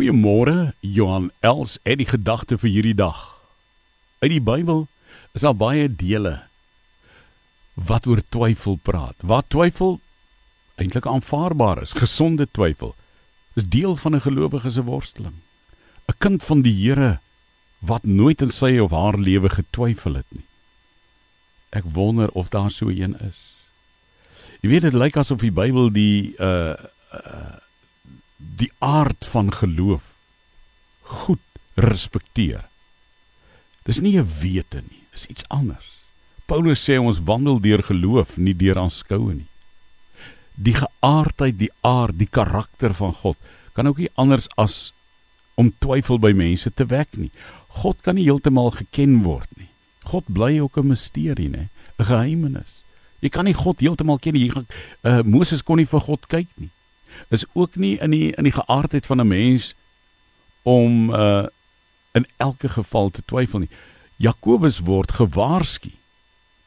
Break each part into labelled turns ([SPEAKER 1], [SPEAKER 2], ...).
[SPEAKER 1] Goeiemôre, Johan Els het die gedagte vir hierdie dag. Uit die Bybel is daar baie dele wat oor twyfel praat. Wat twyfel eintlik aanvaarbaar is, gesonde twyfel. Is deel van 'n gelowige se worsteling. 'n Kind van die Here wat nooit in sy of haar lewe getwyfel het nie. Ek wonder of daar so een is. Jy weet dit lyk asof die Bybel die uh die aard van geloof goed respekteer. Dis nie 'n wete nie, dis iets anders. Paulus sê ons wandel deur geloof, nie deur aanskoue nie. Die geaardheid, die aard, die karakter van God kan ook nie anders as om twyfel by mense te wek nie. God kan nie heeltemal geken word nie. God bly ook 'n misterie, nê, 'n geheimenis. Jy kan nie God heeltemal ken nie. Uh, Moses kon nie vir God kyk nie is ook nie in die in die geaardheid van 'n mens om uh in elke geval te twyfel nie. Jakobus word gewaarsku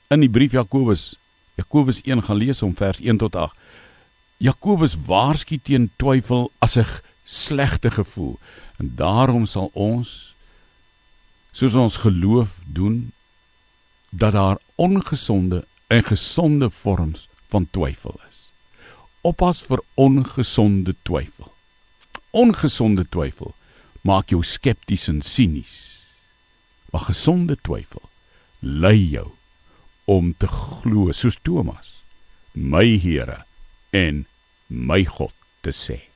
[SPEAKER 1] in die brief Jakobus. Jakobus 1 gaan lees om vers 1 tot 8. Jakobus waarsku teen twyfel as 'n slegte gevoel. En daarom sal ons soos ons geloof doen dat daar ongesonde en gesonde vorms van twyfel is oppas vir ongesonde twyfel. Ongesonde twyfel maak jou skepties en sinies. Maar gesonde twyfel lei jou om te glo soos Thomas, my Here en my God te sê.